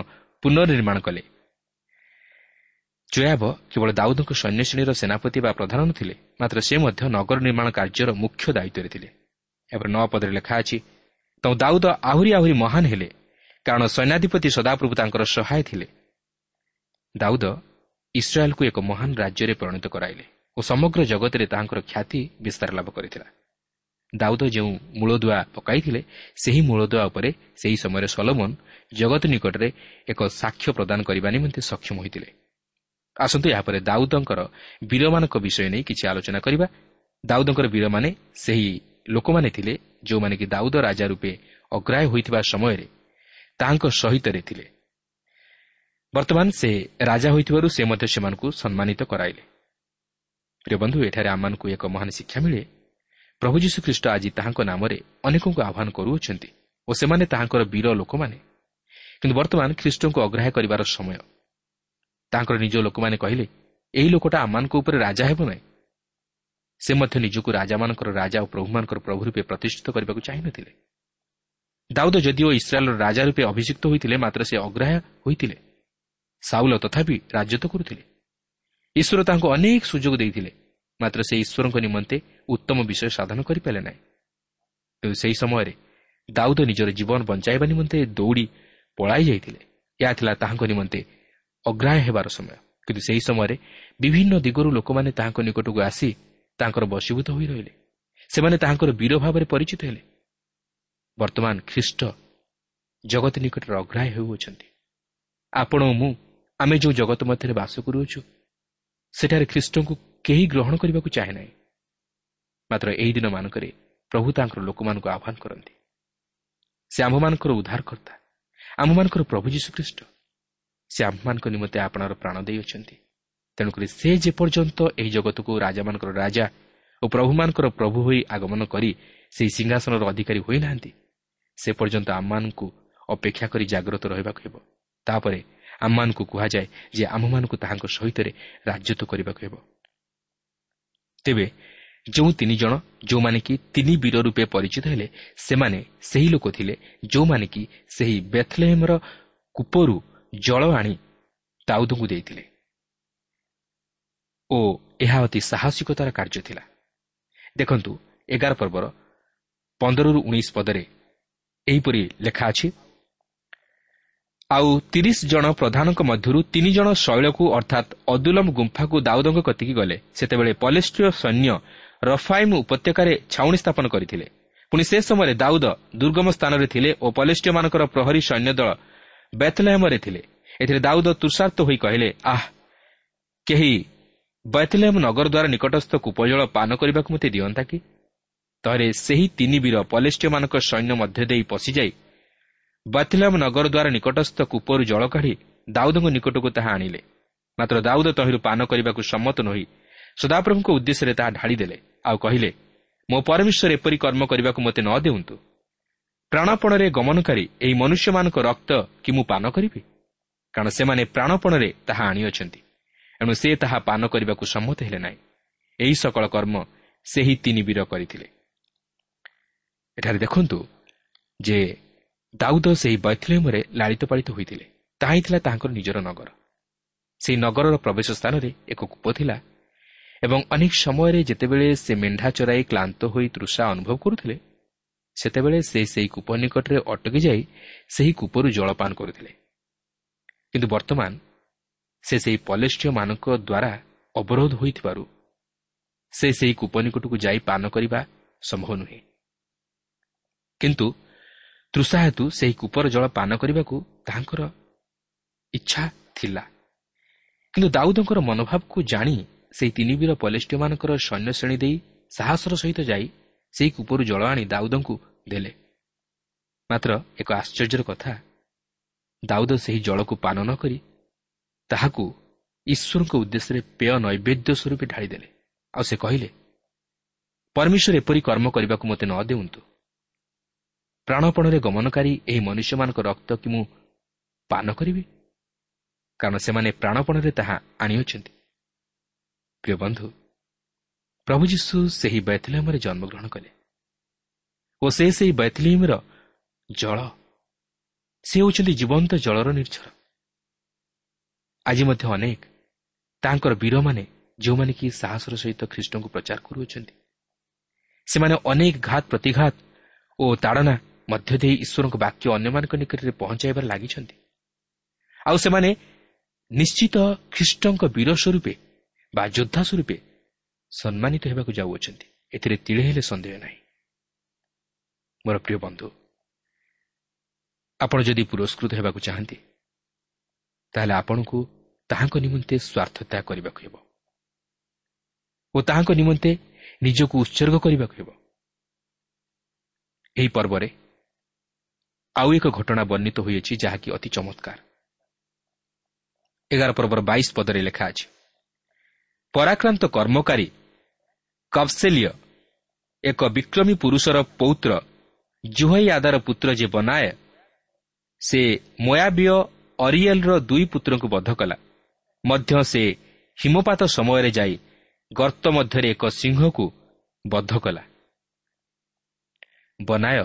[SPEAKER 1] ପୁନର୍ନିର୍ମାଣ କଲେ। ଜୋୟାବ କେବଳ ଦାଉଦଙ୍କ ସୈନ୍ୟ ଶ୍ରେଣୀର ସେନାପତି ବା ପ୍ରଧାନ ନଥିଲେ ମାତ୍ର ସେ ମଧ୍ୟ ନଗର ନିର୍ମାଣ କାର୍ଯ୍ୟର ମୁଖ୍ୟ ଦାୟିତ୍ୱରେ ଥିଲେ। ଏହାପରେ ନଅ ପଦରେ ଲେଖା ଅଛି ତେଣୁ ଦାଉଦ ଆହୁରି ଆହୁରି ମହାନ ହେଲେ କାରଣ ସୈନ୍ୟାଧିପତି ସଦାପ୍ରଭୁ ତାଙ୍କର ସହାୟ ଥିଲେ। ଦାଉଦ ଇସ୍ରାଏଲ୍କୁ ଏକ ମହାନ ରାଜ୍ୟରେ ପରିଣତ କରାଇଲେ ଓ ସମଗ୍ର ଜଗତରେ ତାହାଙ୍କର ଖ୍ୟାତି ବିସ୍ତାର ଲାଭ କରିଥିଲା। ଦାଉଦ ଯେଉଁ ମୂଳଦୁଆ ପକାଇଥିଲେ ସେହି ମୂଳଦୁଆ ଉପରେ ସେହି ସମୟରେ ସଲୋମନ ଜଗତ ନିକଟରେ ଏକ ସାକ୍ଷ୍ୟ ପ୍ରଦାନ କରିବା ନିମନ୍ତେ ସକ୍ଷମ ହୋଇଥିଲେ। ଆସନ୍ତୁ ଏହାପରେ ଦାଉଦଙ୍କର ବୀରମାନଙ୍କ ବିଷୟ ନେଇ କିଛି ଆଲୋଚନା କରିବା। ଦାଉଦଙ୍କର ବୀରମାନେ ସେହି ଲୋକମାନେ ଥିଲେ ଯେଉଁମାନେ କି ଦାଉଦ ରାଜା ରୂପେ ଅଗ୍ରାହ୍ୟ ହୋଇଥିବା ସମୟରେ ତାହାଙ୍କ ସହିତରେ ଥିଲେ। ବର୍ତ୍ତମାନ ସେ ରାଜା ହୋଇଥିବାରୁ ସେ ମଧ୍ୟ ସେମାନଙ୍କୁ ସମ୍ମାନିତ କରାଇଲେ। ପ୍ରିୟ ବନ୍ଧୁ ଏଠାରେ ଆମମାନଙ୍କୁ ଏକ ମହାନ ଶିକ୍ଷା ମିଳେ। ପ୍ରଭୁ ଯୀଶୁଖ୍ରୀଷ୍ଟ ଆଜି ତାହାଙ୍କ ନାମରେ ଅନେକଙ୍କୁ ଆହ୍ୱାନ କରୁଅଛନ୍ତି ଓ ସେମାନେ ତାହାଙ୍କର ବୀର ଲୋକମାନେ। କିନ୍ତୁ ବର୍ତ୍ତମାନ ଖ୍ରୀଷ୍ଟଙ୍କୁ ଅଗ୍ରାହ୍ୟ କରିବାର ସମୟ। ତାଙ୍କର ନିଜ ଲୋକମାନେ କହିଲେ ଏହି ଲୋକଟା ଆମମାନଙ୍କ ଉପରେ ରାଜା ହେବ ନାହିଁ। ସେ ମଧ୍ୟ ନିଜକୁ ରାଜାମାନଙ୍କର ରାଜା ଓ ପ୍ରଭୁମାନଙ୍କର ପ୍ରଭୁ ରୂପେ ପ୍ରତିଷ୍ଠିତ କରିବାକୁ ଚାହିଁନଥିଲେ ଦାଉଦ ଯଦିଓ ଇସ୍ରାଏଲ୍ର ରାଜା ରୂପେ ଅଭିଯୁକ୍ତ ହୋଇଥିଲେ ମାତ୍ର ସେ ଅଗ୍ରାହ୍ୟ ହୋଇଥିଲେ। ସାଉଲ ତଥାପି ରାଜତ୍ୱ କରୁଥିଲେ। ଈଶ୍ୱର ତାଙ୍କୁ ଅନେକ ସୁଯୋଗ ଦେଇଥିଲେ। ମାତ୍ର ସେ ଈଶ୍ୱରଙ୍କ ନିମନ୍ତେ ଉତ୍ତମ ବିଷୟ ସାଧନ କରିପାରିଲେ ନାହିଁ। କିନ୍ତୁ ସେହି ସମୟରେ ଦାଉଦ ନିଜର ଜୀବନ ବଞ୍ଚାଇବା ନିମନ୍ତେ ଦୌଡ଼ି ପଳାଇ ଯାଇଥିଲେ। ଏହା ଥିଲା ତାହାଙ୍କ ନିମନ୍ତେ ଅଗ୍ରାହ୍ୟ ହେବାର ସମୟ। କିନ୍ତୁ ସେହି ସମୟରେ ବିଭିନ୍ନ ଦିଗରୁ ଲୋକମାନେ ତାହାଙ୍କ ନିକଟକୁ ଆସି ତାଙ୍କର ବଶୀଭୂତ ହୋଇ ରହିଲେ। ସେମାନେ ତାହାଙ୍କର ବୀର ଭାବରେ ପରିଚିତ ହେଲେ। ବର୍ତ୍ତମାନ ଖ୍ରୀଷ୍ଟ ଜଗତ ନିକଟରେ ଅଗ୍ରାହ୍ୟ ହେଉଅଛନ୍ତି। ଆପଣ ଓ ମୁଁ ଆମେ ଯେଉଁ ଜଗତ ମଧ୍ୟରେ ବାସ କରୁଅଛୁ ସେଠାରେ ଖ୍ରୀଷ୍ଟଙ୍କୁ କେହି ଗ୍ରହଣ କରିବାକୁ ଚାହେଁ ନାହିଁ। ମାତ୍ର ଏହି ଦିନମାନଙ୍କରେ ପ୍ରଭୁ ତାଙ୍କର ଲୋକମାନଙ୍କୁ ଆହ୍ୱାନ କରନ୍ତି। ସେ ଆମ୍ଭମାନଙ୍କର ଉଦ୍ଧାରକର୍ତ୍ତା ଆମ୍ଭମାନଙ୍କର ପ୍ରଭୁ ଯୀଶୁଖ୍ରୀଷ୍ଟ। ସେ ଆମ୍ଭମାନଙ୍କ ନିମନ୍ତେ ଆପଣାର ପ୍ରାଣ ଦେଇଅଛନ୍ତି। ତେଣୁକରି ସେ ଯେପର୍ଯ୍ୟନ୍ତ ଏହି ଜଗତକୁ ରାଜାମାନଙ୍କର ରାଜା ଓ ପ୍ରଭୁମାନଙ୍କର ପ୍ରଭୁ ହୋଇ ଆଗମନ କରି ସେହି ସିଂହାସନର ଅଧିକାରୀ ହୋଇନାହାନ୍ତି ସେ ପର୍ଯ୍ୟନ୍ତ ଆମମାନଙ୍କୁ ଅପେକ୍ଷା କରି ଜାଗ୍ରତ ରହିବାକୁ ହେବ। ତାପରେ ଆମମାନଙ୍କୁ କୁହାଯାଏ ଯେ ଆମ୍ଭମାନଙ୍କୁ ତାହାଙ୍କ ସହିତ ରାଜତ୍ୱ କରିବାକୁ ହେବ। ତେବେ ଯେଉଁ ତିନି ଜଣ ଯେଉଁମାନେ କି ତିନି ବୀର ରୂପେ ପରିଚିତ ହେଲେ ସେମାନେ ସେହି ଲୋକ ଥିଲେ ଯେଉଁମାନେ କି ସେହି ବେଥଲେହେମର କୂପରୁ ଜଳ ଆଣି ଦାଉଦଙ୍କୁ ଦେଇଥିଲେ। ଓ ଏହା ଅତି ସାହସିକତାର କାର୍ଯ୍ୟ ଥିଲା। ଦେଖନ୍ତୁ ଏଗାର ପର୍ବର ପନ୍ଦରରୁ ଉଣେଇଶ ପଦରେ ଏହିପରି ଲେଖା ଅଛି ଆଉ ତିରିଶ ଜଣ ପ୍ରଧାନଙ୍କ ମଧ୍ୟରୁ ତିନି ଜଣ ଶୈଳକୁ ଅର୍ଥାତ୍ ଅଦୁଲମ ଗୁମ୍ଫାକୁ ଦାଉଦଙ୍କ କତିକି ଗଲେ। ସେତେବେଳେ ପଲେଷ୍ଟ୍ରିୟ ସୈନ୍ୟ ରଫାଇମ୍ ଉପତ୍ୟକାରେ ଛାଉଣି ସ୍ଥାପନ କରିଥିଲେ। ପୁଣି ସେ ସମୟରେ ଦାଉଦ ଦୁର୍ଗମ ସ୍ଥାନରେ ଥିଲେ ଓ ପଲେଷ୍ଟିୟମାନଙ୍କର ପ୍ରହରୀ ସୈନ୍ୟ ଦଳ ବେଥଲେହମରେ ଥିଲେ। ଏଥିରେ ଦାଉଦ ତୁଷାର୍ଥ ହୋଇ କହିଲେ ଆହ କେହି ବୈଥଲେହମ ନଗର ଦ୍ୱାରା ନିକଟସ୍ଥ କୂପଜଳ ପାନ କରିବାକୁ ମୋତେ ଦିଅନ୍ତା କି? ତରେ ସେହି ତିନି ବୀର ପଲେଷ୍ଟିୟମାନଙ୍କ ସୈନ୍ୟ ମଧ୍ୟ ଦେଇ ପଶିଯାଇ ବୈଥଲେହମ ନଗର ଦ୍ୱାରା ନିକଟସ୍ଥ କୂପରୁ ଜଳ କାଢ଼ି ଦାଉଦଙ୍କ ନିକଟକୁ ତାହା ଆଣିଲେ। ମାତ୍ର ଦାଉଦ ତହିଁରୁ ପାନ କରିବାକୁ ସମ୍ମତ ନୋହି ସଦାପ୍ରଭୁଙ୍କ ଉଦ୍ଦେଶ୍ୟରେ ତାହା ଢାଳିଦେଲେ ଆଉ କହିଲେ ମୋ ପରମେଶ୍ୱର ଏପରି କର୍ମ କରିବାକୁ ମୋତେ ନ ଦେଉନ୍ତୁ। ପ୍ରାଣପଣରେ ଗମନକାରୀ ଏହି ମନୁଷ୍ୟମାନଙ୍କ ରକ୍ତ କି ମୁଁ ପାନ କରିବି? କାରଣ ସେମାନେ ପ୍ରାଣପଣରେ ତାହା ଆଣିଅଛନ୍ତି ଏଣୁ ସେ ତାହା ପାନ କରିବାକୁ ସମ୍ମତ ହେଲେ ନାହିଁ। ଏହି ସକଳ କର୍ମ ସେହି ତିନି ବୀର କରିଥିଲେ। ଏଠାରେ ଦେଖନ୍ତୁ ଯେ ଦାଉଦ ସେହି ବୈଥଲେମରେ ଲାଳିତ ପାଳିତ ହୋଇଥିଲେ। ତାହା ହିଁ ଥିଲା ତାହାଙ୍କର ନିଜର ନଗର। ସେହି ନଗରର ପ୍ରବେଶ ସ୍ଥାନରେ ଏକ କୂପ ଥିଲା ଏବଂ ଅନେକ ସମୟରେ ଯେତେବେଳେ ସେ ମେଣ୍ଢା ଚରାଇ କ୍ଲାନ୍ତ ହୋଇ ତୃଷା ଅନୁଭବ କରୁଥିଲେ ସେତେବେଳେ ସେ ସେହି କୂପ ନିକଟରେ ଅଟକି ଯାଇ ସେହି କୂପରୁ ଜଳପାନ କରୁଥିଲେ। କିନ୍ତୁ ବର୍ତ୍ତମାନ ସେ ସେହି ପଲେଷ୍ଟିୟମାନଙ୍କ ଦ୍ୱାରା ଅବରୋଧ ହୋଇଥିବାରୁ ସେ ସେହି କୂପ ନିକଟକୁ ଯାଇ ପାନ କରିବା ସମ୍ଭବ ନୁହେଁ। କିନ୍ତୁ ତୃଷା ହେତୁ ସେହି କୂପର ଜଳ ପାନ କରିବାକୁ ତାହାଙ୍କର ଇଚ୍ଛା ଥିଲା। କିନ୍ତୁ ଦାଉଦଙ୍କର ମନୋଭାବକୁ ଜାଣି ସେହି ତିନି ବୀର ପଲେଷ୍ଟିୟମାନଙ୍କର ସୈନ୍ୟ ଶ୍ରେଣୀ ଦେଇ ସାହସର ସହିତ ଯାଇ ସେହି କୂପରୁ ଜଳ ଆଣି ଦାଉଦଙ୍କୁ ଦେଲେ। ମାତ୍ର ଏକ ଆଶ୍ଚର୍ଯ୍ୟର କଥା ଦାଉଦ ସେହି ଜଳକୁ ପାନ ନ କରି ତାହାକୁ ଈଶ୍ୱରଙ୍କ ଉଦ୍ଦେଶ୍ୟରେ ପେୟ ନୈବେଦ୍ୟ ସ୍ୱରୂପେ ଢାଳିଦେଲେ। ଆଉ ସେ କହିଲେ ପରମେଶ୍ୱର ଏପରି କର୍ମ କରିବାକୁ ମୋତେ ନ ଦେଉନ୍ତୁ। ପ୍ରାଣପଣରେ ଗମନକାରୀ ଏହି ମନୁଷ୍ୟମାନଙ୍କ ରକ୍ତ କି ମୁଁ ପାନ କରିବି? କାରଣ ସେମାନେ ପ୍ରାଣପଣରେ ତାହା ଆଣିଅଛନ୍ତି। ପ୍ରିୟ ବନ୍ଧୁ ପ୍ରଭୁ ଯୀଶୁ ସେହି ବୈଥଲିୟମରେ ଜନ୍ମଗ୍ରହଣ କଲେ ଓ ସେ ସେହି ବୈଥଲିୟମର ଜଳ ସେ ହେଉଛନ୍ତି ଜୀବନ୍ତ ଜଳର ନିର୍ଝର। ଆଜି ମଧ୍ୟ ଅନେକ ତାଙ୍କର ବୀରମାନେ ଯେଉଁମାନେ କି ସାହସର ସହିତ ଖ୍ରୀଷ୍ଟଙ୍କୁ ପ୍ରଚାର କରୁଅଛନ୍ତି ସେମାନେ ଅନେକ ଘାତ ପ୍ରତିଘାତ ଓ ତାଡ଼ନା ମଧ୍ୟ ଦେଇ ଈଶ୍ୱରଙ୍କ ବାକ୍ୟ ଅନ୍ୟମାନଙ୍କ ନିକଟରେ ପହଞ୍ଚାଇବାରେ ଲାଗିଛନ୍ତି। ଆଉ ସେମାନେ ନିଶ୍ଚିତ ଖ୍ରୀଷ୍ଟଙ୍କ ବୀର ସ୍ୱରୂପେ ବା ଯୋଦ୍ଧା ସ୍ୱରୂପେ ସମ୍ମାନିତ ହେବାକୁ ଯାଉଅଛନ୍ତି। ଏଥିରେ ତିଳେ ହେଲେ ସନ୍ଦେହ ନାହିଁ। ମୋର ପ୍ରିୟ ବନ୍ଧୁ ଆପଣ ଯଦି ପୁରସ୍କୃତ ହେବାକୁ ଚାହାନ୍ତି ତାହେଲେ ଆପଣଙ୍କୁ ତାହାଙ୍କ ନିମନ୍ତେ ସ୍ୱାର୍ଥ ତ୍ୟାଗ କରିବାକୁ ହେବ ଓ ତାହାଙ୍କ ନିମନ୍ତେ ନିଜକୁ ଉତ୍ସର୍ଗ କରିବାକୁ ହେବ। ଏହି ପର୍ବରେ ଆଉ ଏକ ଘଟଣା ବର୍ଣ୍ଣିତ ହୋଇଅଛି ଯାହାକି ଅତି ଚମତ୍କାର। ଏଗାର ପର୍ବର ବାଇଶ ପଦରେ ଲେଖା ଅଛି ପରାକ୍ରାନ୍ତ କର୍ମକାରୀ କବ୍ସେଲିୟ ଏକ ବିକ୍ରମୀ ପୁରୁଷର ପୌତ୍ର ଜୁହଇ ଆଦାର ପୁତ୍ର ଯେ ବନାଏ ସେ ମୟାବିୟ ଅରିଏଲ୍ର ଦୁଇ ପୁତ୍ରଙ୍କୁ ବଦ୍ଧ କଲା। ମଧ୍ୟ ସେ ହିମପାତ ସମୟରେ ଯାଇ ଗର୍ତ୍ତ ମଧ୍ୟରେ ଏକ ସିଂହକୁ ବଦ୍ଧ କଲା। ବନାୟ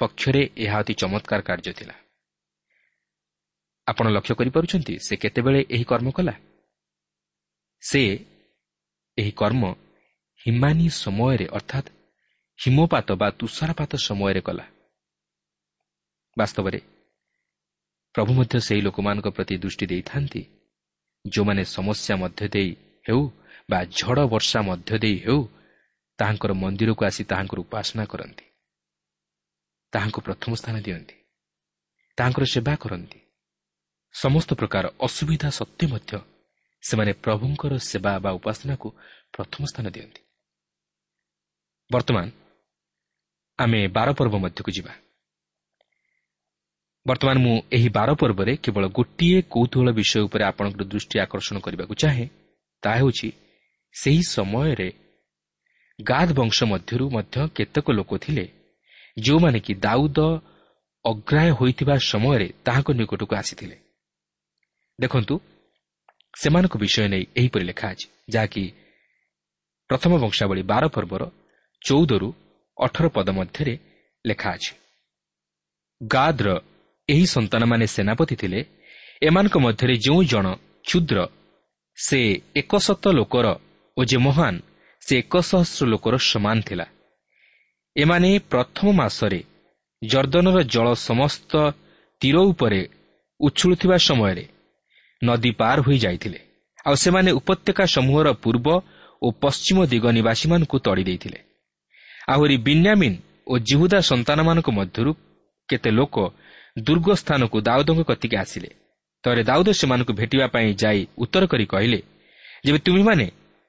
[SPEAKER 1] ପକ୍ଷରେ ଏହା ଅତି ଚମତ୍କାର କାର୍ଯ୍ୟ ଥିଲା। ଆପଣ ଲକ୍ଷ୍ୟ କରିପାରୁଛନ୍ତି ସେ କେତେବେଳେ ଏହି କର୍ମ କଲା? ସେ ଏହି କର୍ମ ହିମାନି ସମୟରେ ଅର୍ଥାତ୍ ହିମପାତ ବା ତୁଷାରପାତ ସମୟରେ କଲା। ବାସ୍ତବରେ ପ୍ରଭୁ ମଧ୍ୟ ସେହି ଲୋକମାନଙ୍କ ପ୍ରତି ଦୃଷ୍ଟି ଦେଇଥାନ୍ତି ଯେଉଁମାନେ ସମସ୍ୟା ମଧ୍ୟ ଦେଇ ହେଉ ବା ଝଡ଼ ବର୍ଷା ମଧ୍ୟ ଦେଇ ହେଉ ତାହାଙ୍କର ମନ୍ଦିରକୁ ଆସି ତାହାଙ୍କର ଉପାସନା କରନ୍ତି। ତାହାଙ୍କୁ ପ୍ରଥମ ସ୍ଥାନ ଦିଅନ୍ତି। ତାହାଙ୍କର ସେବା କରନ୍ତି। ସମସ୍ତ ପ୍ରକାର ଅସୁବିଧା ସତ୍ତ୍ୱେ ମଧ୍ୟ ସେମାନେ ପ୍ରଭୁଙ୍କର ସେବା ବା ଉପାସନାକୁ ପ୍ରଥମ ସ୍ଥାନ ଦିଅନ୍ତି। ବର୍ତ୍ତମାନ ଆମେ ବାର ପର୍ବ ମଧ୍ୟକୁ ଯିବା। ବର୍ତ୍ତମାନ ମୁଁ ଏହି ବାର ପର୍ବରେ କେବଳ ଗୋଟିଏ କୌତୁହଳ ବିଷୟ ଉପରେ ଆପଣଙ୍କର ଦୃଷ୍ଟି ଆକର୍ଷଣ କରିବାକୁ ଚାହେଁ ତାହା ହେଉଛି ସେହି ସମୟରେ ଗାଦ ବଂଶ ମଧ୍ୟରୁ ମଧ୍ୟ କେତେକ ଲୋକ ଥିଲେ ଯେଉଁମାନେ କି ଦାଉଦ ଅଗ୍ରାହ୍ୟ ହୋଇଥିବା ସମୟରେ ତାହାଙ୍କ ନିକଟକୁ ଆସିଥିଲେ। ଦେଖନ୍ତୁ ସେମାନଙ୍କ ବିଷୟ ନେଇ ଏହିପରି ଲେଖା ଅଛି ଯାହାକି ପ୍ରଥମ ବଂଶାବଳୀ ବାର ପର୍ବର ଚଉଦରୁ ଅଠର ପଦ ମଧ୍ୟରେ ଲେଖା ଅଛି। ଗାଦ୍ର ଏହି ସନ୍ତାନମାନେ ସେନାପତି ଥିଲେ। ଏମାନଙ୍କ ମଧ୍ୟରେ ଯେଉଁ ଜଣ କ୍ଷୁଦ୍ର ସେ ଏକଶତ ଲୋକର ଓ ଯେ ମହାନ ସେ ଏକ ସହସ୍ର ଲୋକର ସମାନ ଥିଲା। ଏମାନେ ପ୍ରଥମ ମାସରେ ଜର୍ଦ୍ଦନର ଜଳ ସମସ୍ତ ତୀର ଉପରେ ଉଛୁଳୁଥିବା ସମୟରେ ନଦୀ ପାର ହୋଇଯାଇଥିଲେ ଆଉ ସେମାନେ ଉପତ୍ୟକା ସମୂହର ପୂର୍ବ ଓ ପଶ୍ଚିମ ଦିଗ ନିବାସୀମାନଙ୍କୁ ତଡ଼ି ଦେଇଥିଲେ। ଆହୁରି ବିନ୍ୟାମିନ୍ ଓ ଜିହୁଦା ସନ୍ତାନମାନଙ୍କ ମଧ୍ୟରୁ କେତେ ଲୋକ ଦୁର୍ଗ ସ୍ଥାନକୁ ଦାଉଦଙ୍କ କତିକି ଆସିଲେ। ଥରେ ଦାଉଦ ସେମାନଙ୍କୁ ଭେଟିବା ପାଇଁ ଯାଇ ଉତ୍ତର କରି କହିଲେ ଯେବେ ତୁମେମାନେ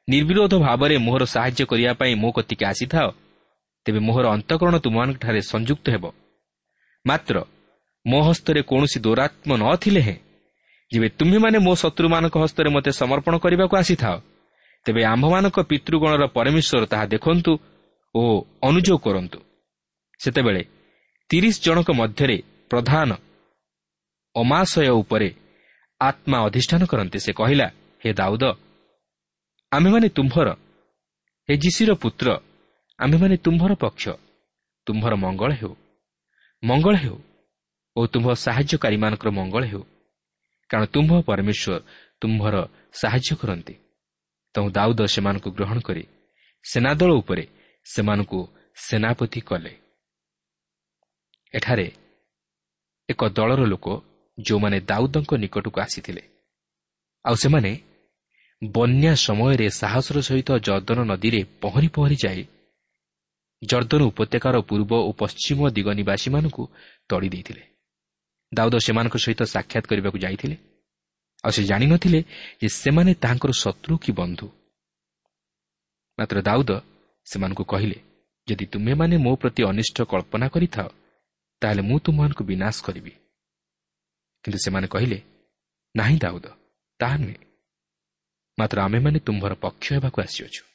[SPEAKER 1] ନିର୍ବିରୋଧ ଭାବରେ ମୋହର ସାହାଯ୍ୟ କରିବା ପାଇଁ ମୋ କତିକି ଆସିଥାଅ ତେବେ ମୋହର ଅନ୍ତଃକରଣ ତୁମମାନଙ୍କଠାରେ ସଂଯୁକ୍ତ ହେବ। ମାତ୍ର ମୋ ହସ୍ତରେ କୌଣସି ଦୌରାତ୍ମ ନଥିଲେ ହେଁ ଯେବେ ତୁମ୍ଭେମାନେ ମୋ ଶତ୍ରୁମାନଙ୍କ ହସ୍ତରେ ମୋତେ ସମର୍ପଣ କରିବାକୁ ଆସିଥାଅ ତେବେ ଆମ୍ଭମାନଙ୍କ ପିତୃଗଣର ପରମେଶ୍ୱର ତାହା ଦେଖନ୍ତୁ ଓ ଅନୁଯୋଗ କରନ୍ତୁ। ସେତେବେଳେ ତିରିଶ ଜଣଙ୍କ ମଧ୍ୟରେ ପ୍ରଧାନ ଅମାଶୟ ଉପରେ ଆତ୍ମା ଅଧିଷ୍ଠାନ କରନ୍ତି। ସେ କହିଲା ହେ ଦାଉଦ ଆମେମାନେ ତୁମ୍ଭର ହେ ଜିସିର ପୁତ୍ର ଆମେମାନେ ତୁମ୍ଭର ପକ୍ଷ ତୁମ୍ଭର ମଙ୍ଗଳ ହେଉ। ମଙ୍ଗଳ ହେଉ ଓ ତୁମ୍ଭ ସାହାଯ୍ୟକାରୀମାନଙ୍କର ମଙ୍ଗଳ ହେଉ। କାରଣ ତୁମ୍ଭ ପରମେଶ୍ୱର ତୁମ୍ଭର ସାହାଯ୍ୟ କରନ୍ତି। ତେଣୁ ଦାଉଦ ସେମାନଙ୍କୁ ଗ୍ରହଣ କରି ସେନାଦଳ ଉପରେ ସେମାନଙ୍କୁ ସେନାପତି କଲେ। ଏଠାରେ ଏକ ଦଳର ଲୋକ ଯେଉଁମାନେ ଦାଉଦଙ୍କ ନିକଟକୁ ଆସିଥିଲେ ଆଉ ସେମାନେ ବନ୍ୟା ସମୟରେ ସାହସର ସହିତ ଜର୍ଦ୍ଦନ ନଦୀରେ ପହଁରି ପହଁରି ଯାଇ ଜର୍ଦ୍ଦନ ଉପତ୍ୟକାର ପୂର୍ବ ଓ ପଶ୍ଚିମ ଦିଗ ନିବାସୀମାନଙ୍କୁ ତଡ଼ି ଦେଇଥିଲେ। ଦାଉଦ ସେମାନଙ୍କ ସହିତ ସାକ୍ଷାତ କରିବାକୁ ଯାଇଥିଲେ। ଆଉ ସେ ଜାଣିନଥିଲେ ଯେ ସେମାନେ ତାହାଙ୍କର ଶତ୍ରୁ କି ବନ୍ଧୁ। ମାତ୍ର ଦାଉଦ ସେମାନଙ୍କୁ କହିଲେ ଯଦି ତୁମେମାନେ ମୋ ପ୍ରତି ଅନିଷ୍ଟ କଳ୍ପନା କରିଥାଅ ତାହେଲେ ମୁଁ ତୁମମାନଙ୍କୁ ବିନାଶ କରିବି। କିନ୍ତୁ ସେମାନେ କହିଲେ ନାହିଁ ଦାଉଦ ତାହା ନୁହେଁ। ମାତ୍ର ଆମେମାନେ ତୁମ୍ଭର ପକ୍ଷ ହେବାକୁ ଆସିଅଛୁ।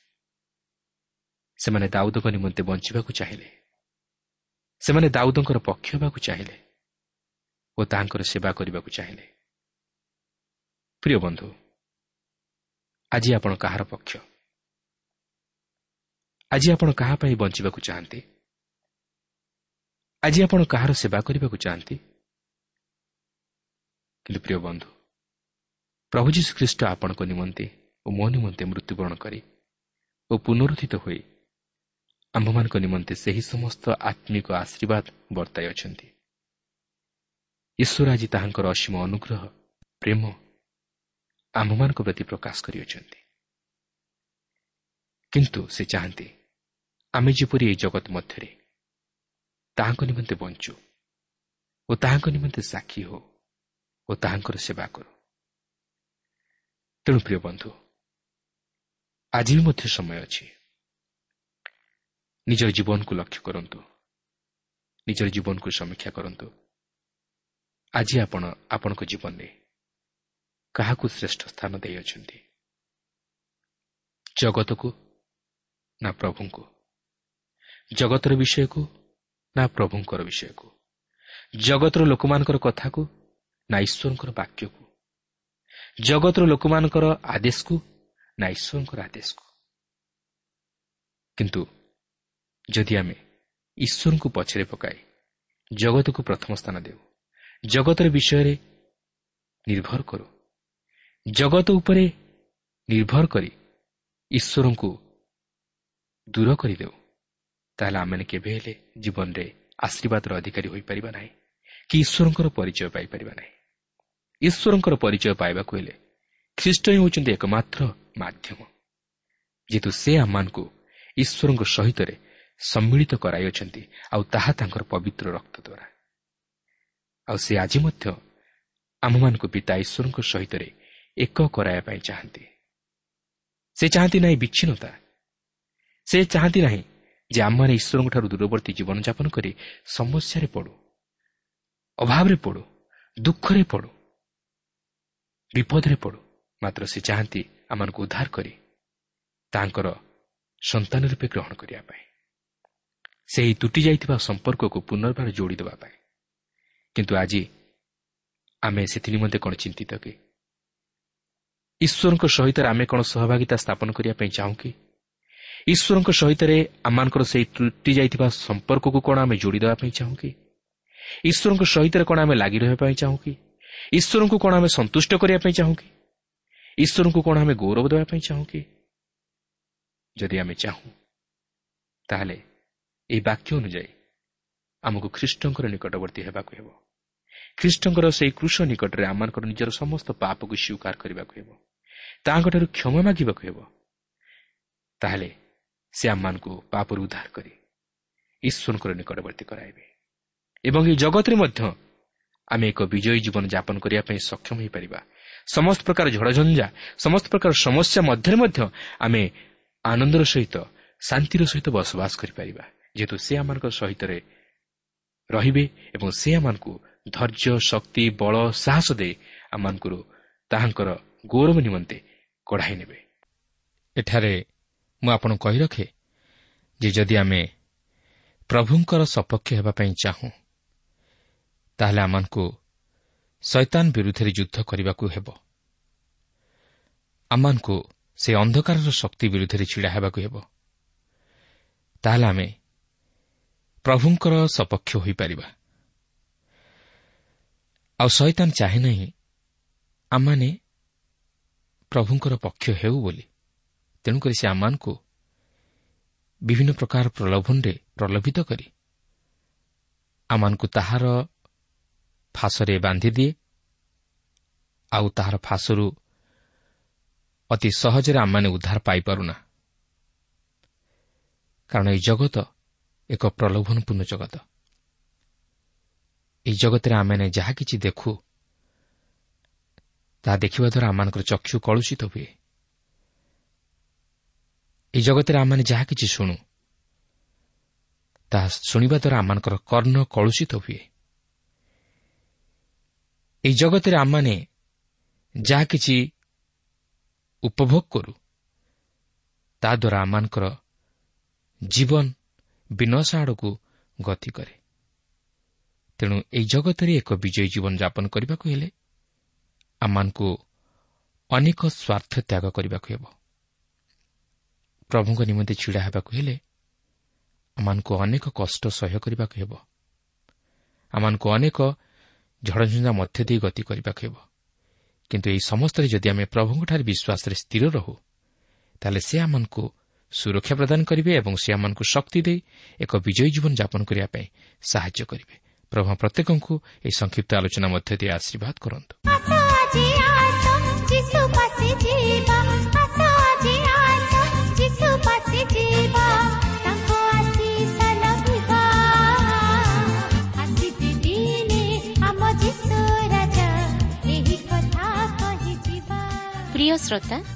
[SPEAKER 1] ସେମାନେ ଦାଉଦଙ୍କ ନିମନ୍ତେ ବଞ୍ଚିବାକୁ ଚାହିଁଲେ। ସେମାନେ ଦାଉଦଙ୍କର ପକ୍ଷ ହେବାକୁ ଚାହିଁଲେ ଓ ତାହାଙ୍କର ସେବା କରିବାକୁ ଚାହିଁଲେ। ପ୍ରିୟ ବନ୍ଧୁ ଆଜି ଆପଣ କାହାର ପକ୍ଷ? ଆଜି ଆପଣ କାହା ପାଇଁ ବଞ୍ଚିବାକୁ ଚାହାନ୍ତି? ଆଜି ଆପଣ କାହାର ସେବା କରିବାକୁ ଚାହାନ୍ତି? କିନ୍ତୁ ପ୍ରିୟ ବନ୍ଧୁ ପ୍ରଭୁ ଯୀଶୁଖ୍ରୀଷ୍ଟ ଆପଣଙ୍କ ନିମନ୍ତେ ଓ ମୋ ନିମନ୍ତେ ମୃତ୍ୟୁବରଣ କରି ଓ ପୁନରୁଦ୍ଧିତ ହୋଇ ଆମ୍ଭମାନଙ୍କ ନିମନ୍ତେ ସେହି ସମସ୍ତ ଆତ୍ମିକ ଆଶୀର୍ବାଦ ବର୍ତ୍ତାଇ ଅଛନ୍ତି। ଈଶ୍ୱର ଆଜି ତାହାଙ୍କର ଅସୀମ ଅନୁଗ୍ରହ ପ୍ରେମ ଆମ୍ଭମାନଙ୍କ ପ୍ରତି ପ୍ରକାଶ କରିଅଛନ୍ତି। କିନ୍ତୁ ସେ ଚାହାନ୍ତି ଆମେ ଯେପରି ଏହି ଜଗତ ମଧ୍ୟରେ ତାହାଙ୍କ ନିମନ୍ତେ ବଞ୍ଚୁ ଓ ତାହାଙ୍କ ନିମନ୍ତେ ସାକ୍ଷୀ ହେଉ ଓ ତାହାଙ୍କର ସେବା କରୁ। ତେଣୁ ପ୍ରିୟ ବନ୍ଧୁ ଆଜି ବି ମଧ୍ୟ ସମୟ ଅଛି। ନିଜର ଜୀବନକୁ ଲକ୍ଷ୍ୟ କରନ୍ତୁ ନିଜର ଜୀବନକୁ ସମୀକ୍ଷା କରନ୍ତୁ ଆଜି ଆପଣ ଆପଣଙ୍କ ଜୀବନରେ କାହାକୁ ଶ୍ରେଷ୍ଠ ସ୍ଥାନ ଦେଇଅଛନ୍ତି ଜଗତକୁ ନା ପ୍ରଭୁଙ୍କୁ ଜଗତର ବିଷୟକୁ ନା ପ୍ରଭୁଙ୍କର ବିଷୟକୁ ଜଗତର ଲୋକମାନଙ୍କର କଥାକୁ ନା ଈଶ୍ୱରଙ୍କର ବାକ୍ୟକୁ ଜଗତର ଲୋକମାନଙ୍କର ଆଦେଶକୁ ନା ଈଶ୍ୱରଙ୍କର ଆଦେଶକୁ କିନ୍ତୁ ଯଦି ଆମେ ଈଶ୍ୱରଙ୍କୁ ପଛରେ ପକାଇ ଜଗତକୁ ପ୍ରଥମ ସ୍ଥାନ ଦେଉ ଜଗତର ବିଷୟରେ ନିର୍ଭର କରୁ ଜଗତ ଉପରେ ନିର୍ଭର କରି ଈଶ୍ୱରଙ୍କୁ ଦୂର କରିଦେଉ ତାହେଲେ ଆମେମାନେ କେବେ ହେଲେ ଜୀବନରେ ଆଶୀର୍ବାଦର ଅଧିକାରୀ ହୋଇପାରିବା ନାହିଁ କି ଈଶ୍ୱରଙ୍କର ପରିଚୟ ପାଇପାରିବା ନାହିଁ। ଈଶ୍ୱରଙ୍କର ପରିଚୟ ପାଇବାକୁ ହେଲେ ଖ୍ରୀଷ୍ଟ ହିଁ ହେଉଛନ୍ତି ଏକମାତ୍ର ମାଧ୍ୟମ ଯେହେତୁ ସେ ଆମମାନଙ୍କୁ ଈଶ୍ୱରଙ୍କ ସହିତ ସମ୍ମିଳିତ କରାଇଅଛନ୍ତି ଆଉ ତାହା ତାଙ୍କର ପବିତ୍ର ରକ୍ତ ଦ୍ୱାରା। ଆଉ ସେ ଆଜି ମଧ୍ୟ ଆମମାନଙ୍କୁ ପିତା ଈଶ୍ୱରଙ୍କ ସହିତ ଏକ କରାଇବା ପାଇଁ ଚାହାନ୍ତି। ସେ ଚାହାନ୍ତି ନାହିଁ ବିଚ୍ଛିନ୍ନତା। ସେ ଚାହାନ୍ତି ନାହିଁ ଯେ ଆମମାନେ ଈଶ୍ୱରଙ୍କଠାରୁ ଦୂରବର୍ତ୍ତୀ ଜୀବନଯାପନ କରି ସମସ୍ୟାରେ ପଡ଼ୁ ଅଭାବରେ ପଡ଼ୁ ଦୁଃଖରେ ପଡ଼ୁ ବିପଦରେ ପଡ଼ୁ। ମାତ୍ର ସେ ଚାହାନ୍ତି ଆମମାନଙ୍କୁ ଉଦ୍ଧାର କରି ତାଙ୍କର ସନ୍ତାନ ରୂପେ ଗ୍ରହଣ କରିବା ପାଇଁ। ସେହି ତୁଟି ଯାଇଥିବା ସମ୍ପର୍କକୁ ପୁନର୍ବାର ଯୋଡ଼ି ଦେବା ପାଇଁ। କିନ୍ତୁ ଆଜି ଆମେ ସେଥି ନିମନ୍ତେ କ'ଣ ଚିନ୍ତିତ କି? ଈଶ୍ୱରଙ୍କ ସହିତ ଆମେ କ'ଣ ସହଭାଗିତା ସ୍ଥାପନ କରିବା ପାଇଁ ଚାହୁଁ କି? ଈଶ୍ୱରଙ୍କ ସହିତ ଆମମାନଙ୍କର ସେହି ତ୍ରୁଟି ଯାଇଥିବା ସମ୍ପର୍କକୁ କ'ଣ ଆମେ ଯୋଡ଼ିଦେବା ପାଇଁ ଚାହୁଁ କି? ଈଶ୍ୱରଙ୍କ ସହିତ କ'ଣ ଆମେ ଲାଗି ରହିବା ପାଇଁ ଚାହୁଁ କି? ଈଶ୍ୱରଙ୍କୁ କ'ଣ ଆମେ ସନ୍ତୁଷ୍ଟ କରିବା ପାଇଁ ଚାହୁଁ କି? ଈଶ୍ୱରଙ୍କୁ କ'ଣ ଆମେ ଗୌରବ ଦେବା ପାଇଁ ଚାହୁଁ କି? ଯଦି ଆମେ ଚାହୁଁ ତାହେଲେ ଏହି ବାକ୍ୟ ଅନୁଯାୟୀ ଆମକୁ ଖ୍ରୀଷ୍ଟଙ୍କର ନିକଟବର୍ତ୍ତୀ ହେବାକୁ ହେବ। ଖ୍ରୀଷ୍ଟଙ୍କର ସେହି କୃଷ ନିକଟରେ ଆମମାନଙ୍କର ନିଜର ସମସ୍ତ ପାପକୁ ସ୍ୱୀକାର କରିବାକୁ ହେବ। ତାହାଙ୍କଠାରୁ କ୍ଷମା ମାଗିବାକୁ ହେବ। ତାହେଲେ ସେ ଆମମାନଙ୍କୁ ପାପରୁ ଉଦ୍ଧାର କରି ଈଶ୍ୱରଙ୍କର ନିକଟବର୍ତ୍ତୀ କରାଇବେ। ଏବଂ ଏହି ଜଗତରେ ମଧ୍ୟ ଆମେ ଏକ ବିଜୟୀ ଜୀବନ ଯାପନ କରିବା ପାଇଁ ସକ୍ଷମ ହୋଇପାରିବା। ସମସ୍ତ ପ୍ରକାର ଝଡ଼ଝଞ୍ଝା ସମସ୍ତ ପ୍ରକାର ସମସ୍ୟା ମଧ୍ୟରେ ମଧ୍ୟ ଆମେ ଆନନ୍ଦର ସହିତ ଶାନ୍ତିର ସହିତ ବସବାସ କରିପାରିବା। ଯେହେତୁ ସେ ଆମମାନଙ୍କ ସହିତ ରହିବେ ଏବଂ ସେ ଆମମାନଙ୍କୁ ଧୈର୍ଯ୍ୟ ଶକ୍ତି ବଳ ସାହସ ଦେଇ ଆମମାନଙ୍କର ତାହାଙ୍କର ଗୌରବ ନିମନ୍ତେ କଢ଼ାଇ ନେବେ। ଏଠାରେ ମୁଁ ଆପଣଙ୍କୁ କହି ରଖେ ଯେ ଯଦି ଆମେ ପ୍ରଭୁଙ୍କର ସପକ୍ଷ ହେବା ପାଇଁ ଚାହୁଁ ତାହେଲେ ଆମମାନଙ୍କୁ ଶୈତାନ ବିରୁଦ୍ଧରେ ଯୁଦ୍ଧ କରିବାକୁ ହେବ। ଆମମାନଙ୍କୁ ସେ ଅନ୍ଧକାରର ଶକ୍ତି ବିରୁଦ୍ଧରେ ଛିଡ଼ା ହେବାକୁ ହେବ। ତାହେଲେ ଆମେ ପ୍ରଭୁଙ୍କର ସପକ୍ଷ ହୋଇପାରିବା। ଆଉ ଶୈତାନ ଚାହେଁ ନାହିଁ ଆମମାନେ ପ୍ରଭୁଙ୍କର ପକ୍ଷ ହେଉ ବୋଲି। ତେଣୁକରି ସେ ଆମମାନଙ୍କୁ ବିଭିନ୍ନ ପ୍ରକାର ପ୍ରଲୋଭନରେ ପ୍ରଲୋଭିତ କରି ଆମମାନଙ୍କୁ ତାହାର ଫାଶରେ ବାନ୍ଧିଦିଏ ଆଉ ତାହାର ଫାଶରୁ ଅତି ସହଜରେ ଆମମାନେ ଉଦ୍ଧାର ପାଇପାରୁନା। କାରଣ ଏହି ଜଗତ ଏକ ପ୍ରଲୋଭନପୂର୍ଣ୍ଣ ଜଗତ। ଏହି ଜଗତରେ ଆମମାନେ ଯାହା କିଛି ଦେଖୁ ତାହା ଦେଖିବା ଦ୍ୱାରା ଆମମାନଙ୍କର ଚକ୍ଷୁ କଳୁଷିତ ହୁଏ। ଏହି ଜଗତରେ ଆମମାନେ ଯାହା କିଛି ଶୁଣୁ ତାହା ଶୁଣିବା ଦ୍ୱାରା ଆମମାନଙ୍କର କର୍ଣ୍ଣ କଳୁଷିତ ହୁଏ। ଏହି ଜଗତରେ ଆମମାନେ ଯାହା କିଛି ଉପଭୋଗ କରୁ ତାଦ୍ୱାରା ଆମମାନଙ୍କର ଜୀବନ ବିନାଶ ଆଡ଼କୁ ଗତି କରେ। ତେଣୁ ଏହି ଜଗତରେ ଏକ ବିଜୟୀ ଜୀବନ ଯାପନ କରିବାକୁ ହେଲେ ଆମମାନଙ୍କୁ ଅନେକ ସ୍ୱାର୍ଥ ତ୍ୟାଗ କରିବାକୁ ହେବ। ପ୍ରଭୁଙ୍କ ନିମନ୍ତେ ଛିଡ଼ା ହେବାକୁ ହେଲେ ଆମମାନଙ୍କୁ ଅନେକ କଷ୍ଟ ସହ୍ୟ କରିବାକୁ ହେବ। ଆମମାନଙ୍କୁ ଅନେକ ଝଡ଼ଝଞ୍ଝା ମଧ୍ୟ ଦେଇ ଗତି କରିବାକୁ ହେବ। କିନ୍ତୁ ଏହି ସମସ୍ତରେ ଯଦି ଆମେ ପ୍ରଭୁଙ୍କଠାରେ ବିଶ୍ୱାସରେ ସ୍ଥିର ରହୁ ତାହେଲେ ସେ ଆମମାନଙ୍କୁ ସୁରକ୍ଷା ପ୍ରଦାନ କରିବେ ଏବଂ ସେ ଆମମାନଙ୍କୁ ଶକ୍ତି ଦେଇ ଏକ ବିଜୟୀ ଜୀବନ ଯାପନ କରିବା ପାଇଁ ସାହାଯ୍ୟ କରିବେ। ପ୍ରଭୁ ପ୍ରତ୍ୟେକଙ୍କୁ ଏହି ସଂକ୍ଷିପ୍ତ ଆଲୋଚନା ମଧ୍ୟ ଦେଇ ଆଶୀର୍ବାଦ କରନ୍ତୁ।
[SPEAKER 2] ପ୍ରିୟ ଶ୍ରୋତା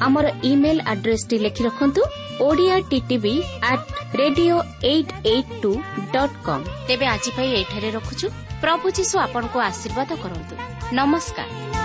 [SPEAKER 2] ଆମର ଇମେଲ୍ ଆଡ୍ରେସ୍ଟି ଲେଖି ରଖନ୍ତୁ Odia TV at radio eight eight two dot com ତେବେ ଆଜି ପାଇଁ ଏଠାରେ ରଖୁଛୁ। ପ୍ରଭୁ ଯୀଶୁ ଆପଣଙ୍କୁ ଆଶୀର୍ବାଦ କରନ୍ତୁ। ନମସ୍କାର।